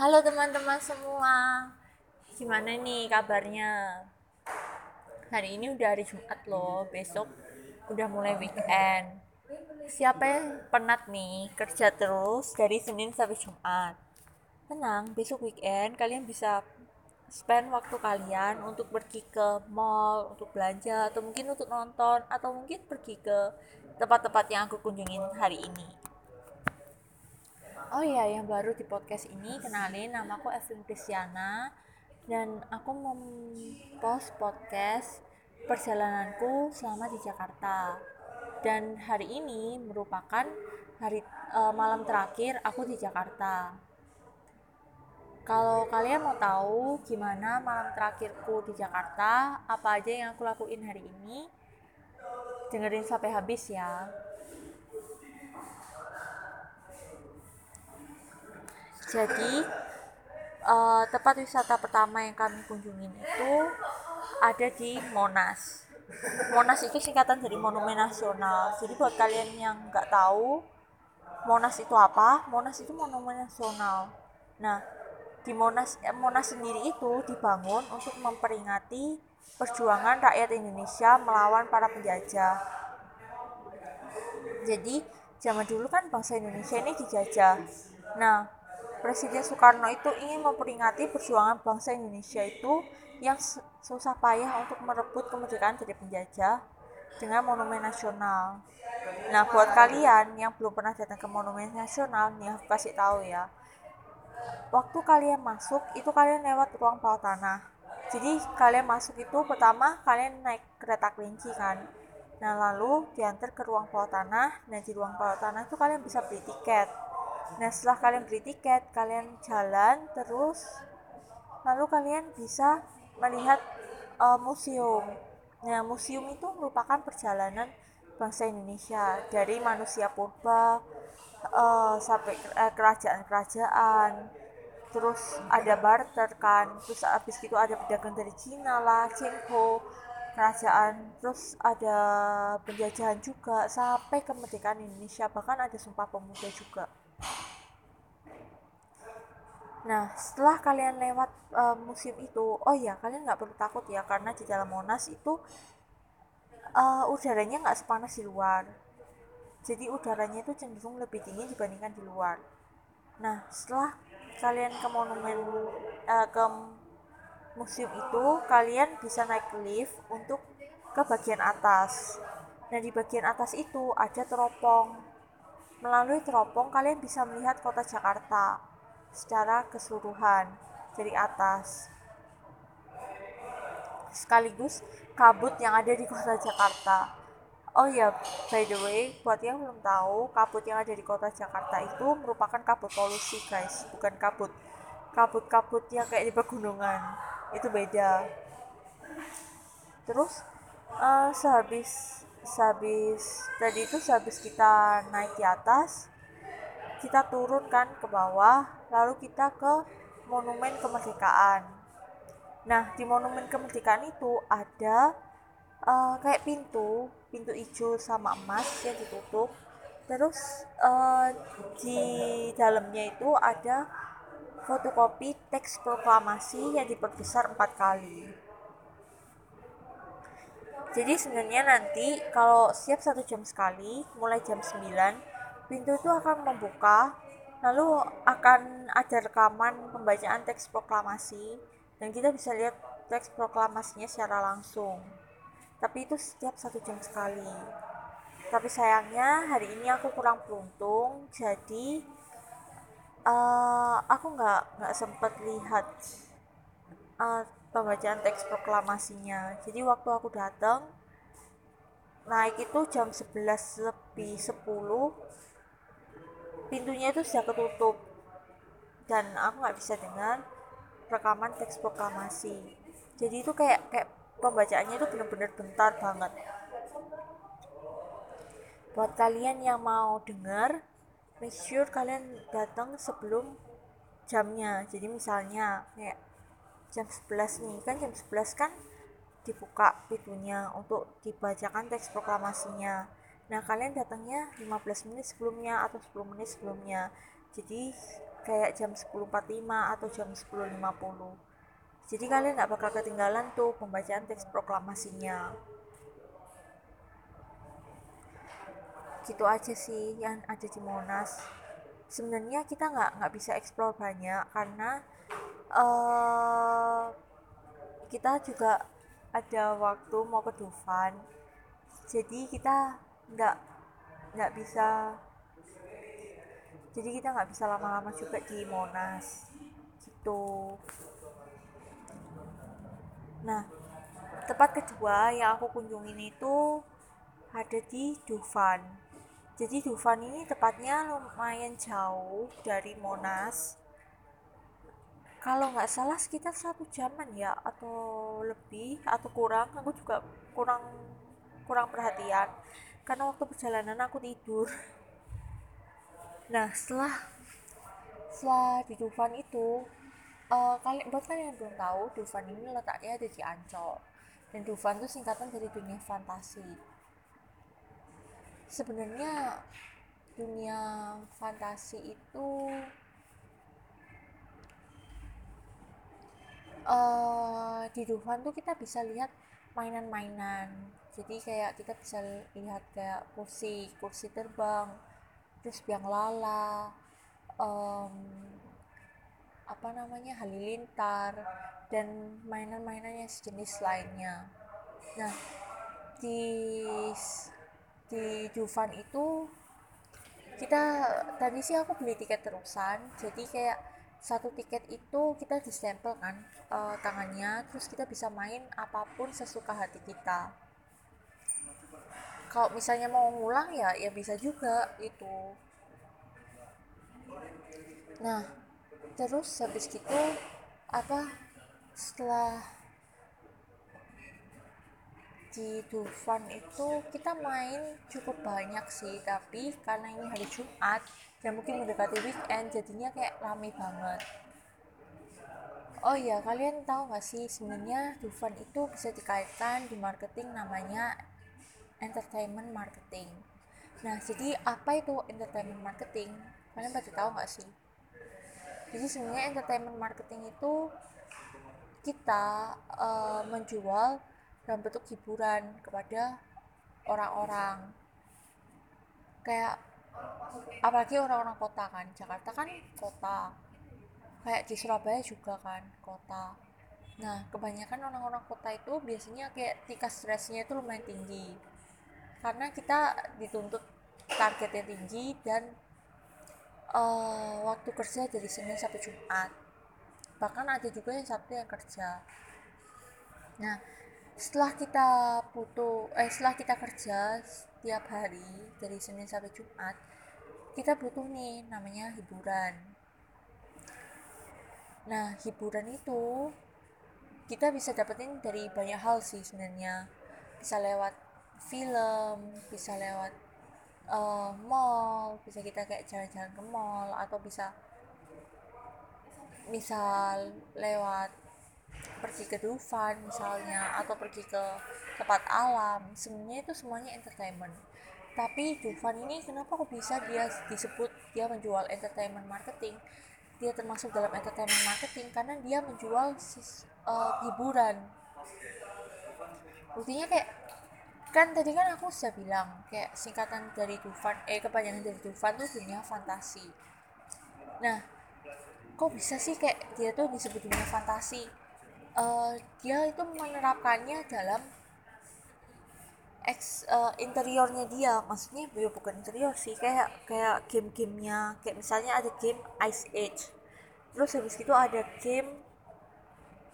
Halo teman-teman semua, gimana nih kabarnya? Hari ini udah hari Jumat loh, besok udah mulai weekend. Siapa yang penat nih kerja terus dari Senin sampai Jumat? Tenang, besok weekend kalian bisa spend waktu kalian untuk pergi ke mall, untuk belanja, atau mungkin untuk nonton, atau mungkin pergi ke tempat-tempat yang aku kunjungin hari ini. Oh iya, yang baru di podcast ini kenalin nama aku Evelyn Kristiana dan aku mempost podcast perjalananku selama di Jakarta. Dan hari ini merupakan hari uh, malam terakhir aku di Jakarta. Kalau kalian mau tahu gimana malam terakhirku di Jakarta, apa aja yang aku lakuin hari ini, dengerin sampai habis ya. Jadi uh, tempat wisata pertama yang kami kunjungin itu ada di Monas. Monas itu singkatan dari Monumen Nasional. Jadi buat kalian yang nggak tahu Monas itu apa, Monas itu Monumen Nasional. Nah, di Monas eh, Monas sendiri itu dibangun untuk memperingati perjuangan rakyat Indonesia melawan para penjajah. Jadi zaman dulu kan bangsa Indonesia ini dijajah. Nah, Presiden Soekarno itu ingin memperingati perjuangan bangsa Indonesia itu yang susah payah untuk merebut kemerdekaan dari penjajah dengan monumen nasional. Nah, buat kalian yang belum pernah datang ke monumen nasional, nih aku kasih tahu ya. Waktu kalian masuk, itu kalian lewat ruang bawah tanah. Jadi kalian masuk itu pertama kalian naik kereta kelinci kan. Nah, lalu diantar ke ruang bawah tanah. Nah, di ruang bawah tanah itu kalian bisa beli tiket Nah, setelah kalian beli tiket, kalian jalan terus, lalu kalian bisa melihat uh, museum. Nah, museum itu merupakan perjalanan bangsa Indonesia dari manusia purba uh, sampai kerajaan-kerajaan. Terus ada barter kan, terus habis itu ada pedagang dari Cina lah, Cengho, kerajaan, terus ada penjajahan juga sampai kemerdekaan Indonesia, bahkan ada Sumpah Pemuda juga. Nah, setelah kalian lewat uh, museum itu, oh ya, kalian nggak perlu takut ya, karena di dalam Monas itu uh, udaranya nggak sepanas di luar. Jadi udaranya itu cenderung lebih dingin dibandingkan di luar. Nah, setelah kalian ke monumen, uh, ke museum itu, kalian bisa naik lift untuk ke bagian atas. Nah, di bagian atas itu ada teropong. Melalui teropong, kalian bisa melihat kota Jakarta secara keseluruhan dari atas sekaligus kabut yang ada di kota Jakarta. Oh ya, by the way, buat yang belum tahu, kabut yang ada di kota Jakarta itu merupakan kabut polusi, guys, bukan kabut kabut-kabut yang kayak di pegunungan. Itu beda. Terus uh, sehabis sehabis tadi itu sehabis kita naik di atas, kita turun kan ke bawah lalu kita ke monumen kemerdekaan. Nah di monumen kemerdekaan itu ada uh, kayak pintu pintu hijau sama emas yang ditutup. Terus uh, di dalamnya itu ada fotokopi teks proklamasi yang diperbesar empat kali. Jadi sebenarnya nanti kalau siap satu jam sekali mulai jam 9 pintu itu akan membuka lalu akan ada rekaman pembacaan teks proklamasi dan kita bisa lihat teks proklamasinya secara langsung. Tapi itu setiap satu jam sekali. Tapi sayangnya hari ini aku kurang beruntung jadi uh, aku nggak nggak sempat lihat uh, pembacaan teks proklamasinya. Jadi waktu aku datang naik itu jam 11 lebih 10 pintunya itu sudah ketutup. Dan aku nggak bisa dengar rekaman teks proklamasi. Jadi itu kayak kayak pembacaannya itu benar-benar bentar banget. Buat kalian yang mau dengar make sure kalian datang sebelum jamnya. Jadi misalnya kayak jam 11 nih kan jam 11 kan dibuka pintunya untuk dibacakan teks proklamasinya Nah, kalian datangnya 15 menit sebelumnya atau 10 menit sebelumnya. Jadi, kayak jam 10.45 atau jam 10.50 jadi kalian nggak bakal ketinggalan tuh pembacaan teks proklamasinya. Gitu aja sih yang ada di Monas. Sebenarnya kita nggak nggak bisa explore banyak karena uh, kita juga ada waktu mau ke Dufan. Jadi kita nggak nggak bisa. Jadi kita nggak bisa lama-lama juga di Monas gitu. Nah tempat kedua yang aku kunjungin itu ada di Dufan. Jadi Dufan ini tepatnya lumayan jauh dari Monas. Kalau nggak salah sekitar satu jaman ya atau lebih atau kurang aku juga kurang kurang perhatian karena waktu perjalanan aku tidur. Nah setelah setelah di Dufan itu uh, kalian buat kalian yang belum tahu Dufan ini letaknya ada di Ancol. Dan Dufan itu singkatan dari dunia fantasi. Sebenarnya dunia fantasi itu uh, di Dufan tuh kita bisa lihat mainan-mainan jadi kayak kita bisa lihat kayak kursi kursi terbang terus biang lala um, apa namanya halilintar dan mainan-mainan yang sejenis lainnya. Nah di di Dufan itu kita tadi sih aku beli tiket terusan jadi kayak satu tiket itu kita distempel kan uh, tangannya terus kita bisa main apa pun sesuka hati kita kalau misalnya mau ngulang ya ya bisa juga itu nah terus habis gitu apa setelah di Dufan itu kita main cukup banyak sih tapi karena ini hari Jumat dan mungkin mendekati weekend jadinya kayak rame banget. Oh iya kalian tahu gak sih sebenarnya Dufan itu bisa dikaitkan di marketing namanya entertainment marketing. Nah, jadi apa itu entertainment marketing? Kalian pada tahu nggak sih? Jadi sebenarnya entertainment marketing itu kita uh, menjual dalam bentuk hiburan kepada orang-orang. Kayak apalagi orang-orang kota kan. Jakarta kan kota. Kayak di Surabaya juga kan kota. Nah, kebanyakan orang-orang kota itu biasanya kayak tingkat stresnya itu lumayan tinggi karena kita dituntut targetnya tinggi dan uh, waktu kerja dari Senin sampai Jumat. Bahkan ada juga yang Sabtu yang kerja. Nah setelah kita butuh eh setelah kita kerja setiap hari dari Senin sampai Jumat kita butuh nih namanya hiburan. Nah hiburan itu kita bisa dapetin dari banyak hal sih sebenarnya. Bisa lewat film bisa lewat uh, mall bisa kita kayak jalan-jalan ke mall atau bisa misal lewat pergi ke Dufan misalnya atau pergi ke tempat alam sebenarnya itu semuanya entertainment. Tapi Dufan ini kenapa kok bisa dia disebut dia menjual entertainment marketing? Dia termasuk dalam entertainment marketing karena dia menjual uh, hiburan. Buktinya kayak kan tadi kan aku sudah bilang kayak singkatan dari Dufan eh kepanjangan dari Dufan tuh dunia fantasi. Nah kok bisa sih kayak dia tuh disebut dunia fantasi? Uh, dia itu menerapkannya dalam ex uh, interiornya dia. Maksudnya ya bukan interior sih kayak kayak game-gamenya. Kayak misalnya ada game Ice Age. Terus habis itu ada game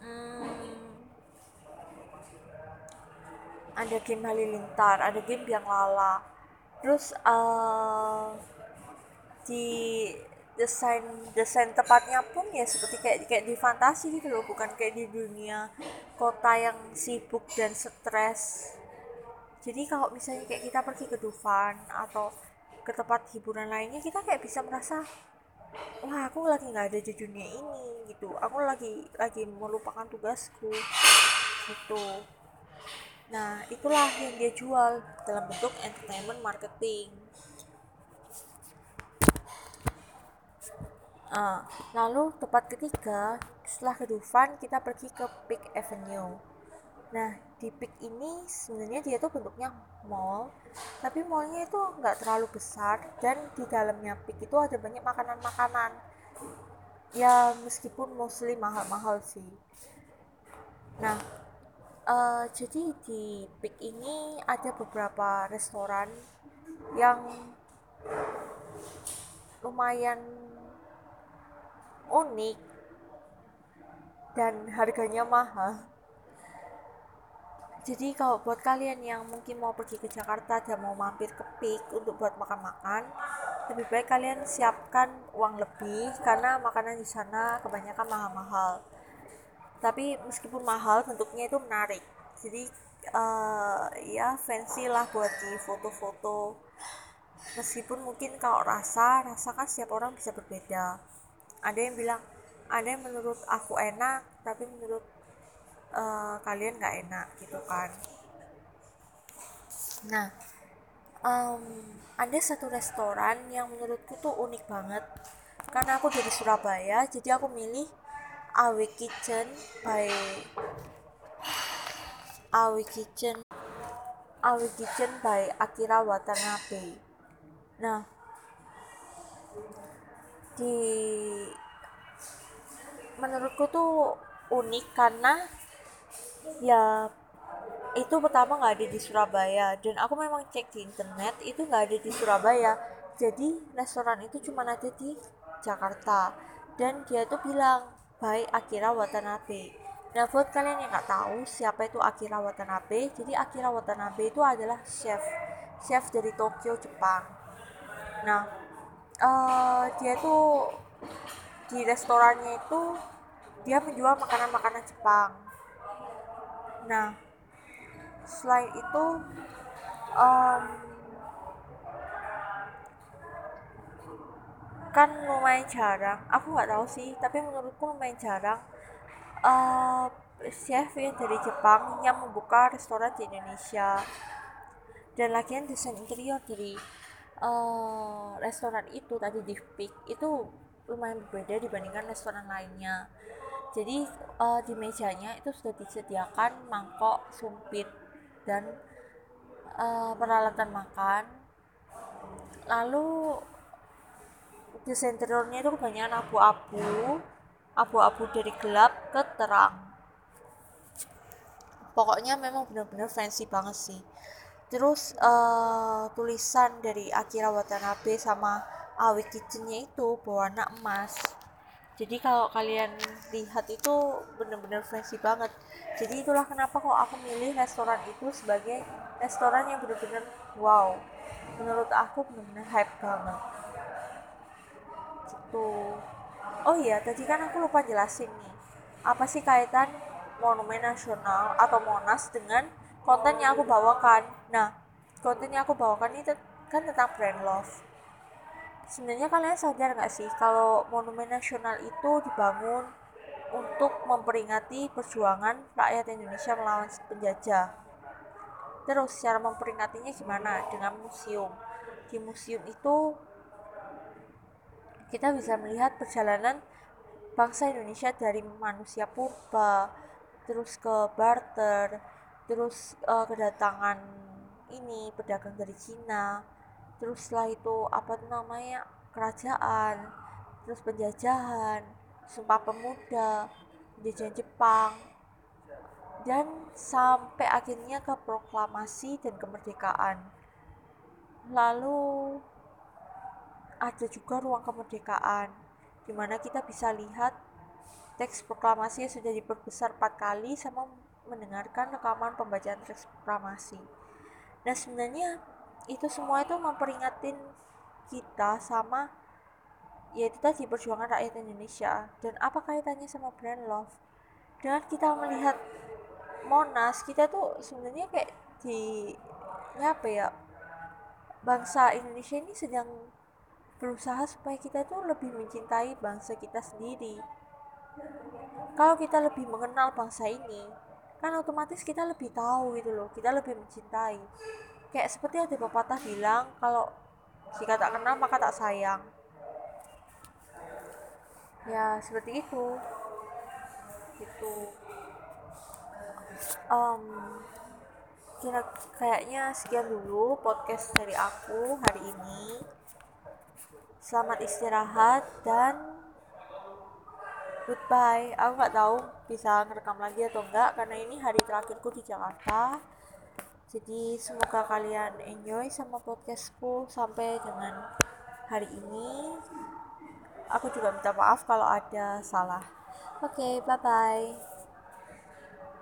hmm, ada game halilintar ada game yang lala. Terus uh, di desain desain tepatnya pun ya seperti kayak kayak di fantasi gitu loh bukan kayak di dunia kota yang sibuk dan stres. Jadi kalau misalnya kayak kita pergi ke Dufan atau ke tempat hiburan lainnya kita kayak bisa merasa wah aku lagi nggak ada di dunia ini gitu. Aku lagi lagi melupakan tugasku gitu Nah, itulah yang dia jual dalam bentuk entertainment marketing. uh, lalu tempat ketiga setelah ke Dufan kita pergi ke Peak Avenue. Nah di Peak ini sebenarnya dia tuh bentuknya mall tapi mallnya itu nggak terlalu besar dan di dalamnya Peak itu ada banyak makanan-makanan. Ya meskipun mostly mahal-mahal sih. Nah uh, jadi di Peak ini ada beberapa restoran yang lumayan unik dan harganya mahal. Jadi kalau buat kalian yang mungkin mau pergi ke Jakarta dan mau mampir ke Peak untuk buat makan-makan lebih baik kalian siapkan uang lebih karena makanan di sana kebanyakan mahal-mahal tapi meskipun mahal bentuknya itu menarik. Jadi uh, ya fancy lah buat di foto-foto. Meskipun mungkin kalau rasa rasa kan setiap orang bisa berbeda. Ada yang bilang ada yang menurut aku enak tapi menurut uh, kalian nggak enak gitu kan. Nah um, ada satu restoran yang menurutku tuh unik banget. Karena aku dari Surabaya jadi aku milih Awe Kitchen by Awe Kitchen. Awe Kitchen by Akira Watanabe. Nah di menurutku tuh unik karena ya itu pertama nggak ada di Surabaya dan aku memang cek di internet itu nggak ada di Surabaya. Jadi restoran itu cuma ada di Jakarta. Dan dia tuh bilang by Akira Watanabe. Nah buat kalian yang nggak tahu siapa itu Akira Watanabe, jadi Akira Watanabe itu adalah chef, chef dari Tokyo Jepang. Nah uh, dia tuh di restorannya itu dia menjual makanan-makanan Jepang. Nah selain itu um, kan lumayan jarang. Aku nggak tahu sih tapi menurutku lumayan jarang. Uh, chef yang dari Jepang yang membuka restoran di Indonesia. Dan lagian desain interior dari uh, restoran itu tadi di Peak itu lumayan berbeda dibandingkan restoran lainnya. Jadi uh, di mejanya itu sudah disediakan mangkok sumpit dan uh, peralatan makan. Lalu di interiornya itu kebanyakan abu-abu. Abu-abu dari gelap ke terang. Pokoknya memang benar-benar fancy banget sih. Terus uh, tulisan dari Akira Watanabe sama Awi Kitchennya itu berwarna emas. Jadi kalau kalian lihat itu benar-benar fancy banget. Jadi itulah kenapa kok aku milih restoran itu sebagai restoran yang benar-benar wow. Menurut aku benar-benar hype banget gitu oh iya tadi kan aku lupa jelasin nih. Apa sih kaitan monumen nasional atau monas dengan konten yang aku bawakan? Nah konten yang aku bawakan ini kan tentang brand love. Sebenarnya kalian sadar nggak sih kalau monumen nasional itu dibangun untuk memperingati perjuangan rakyat Indonesia melawan penjajah? Terus cara memperingatinya gimana? Dengan museum. Di museum itu kita bisa melihat perjalanan bangsa Indonesia dari manusia purba terus ke barter terus uh, kedatangan ini pedagang dari Cina terus setelah itu apa namanya kerajaan terus penjajahan sumpah pemuda penjajahan Jepang dan sampai akhirnya ke proklamasi dan kemerdekaan. Lalu ada juga ruang kemerdekaan di mana kita bisa lihat teks proklamasi yang sudah diperbesar empat kali sama mendengarkan rekaman pembacaan teks proklamasi. Nah sebenarnya itu semua itu memperingatin kita sama yaitu tadi perjuangan rakyat Indonesia dan apa kaitannya sama brand love dengan kita melihat Monas kita tuh sebenarnya kayak di ya apa ya bangsa Indonesia ini sedang berusaha supaya kita tuh lebih mencintai bangsa kita sendiri. Kalau kita lebih mengenal bangsa ini kan otomatis kita lebih tahu gitu loh kita lebih mencintai. Kayak seperti ada pepatah bilang kalau jika tak kenal maka tak sayang. Ya seperti itu. Itu um, kira kayaknya sekian dulu podcast dari aku hari ini selamat istirahat dan goodbye. Aku nggak tahu bisa ngerekam lagi atau enggak karena ini hari terakhirku di Jakarta. Jadi semoga kalian enjoy sama podcastku sampai dengan hari ini. Aku juga minta maaf kalau ada salah. Oke okay, bye bye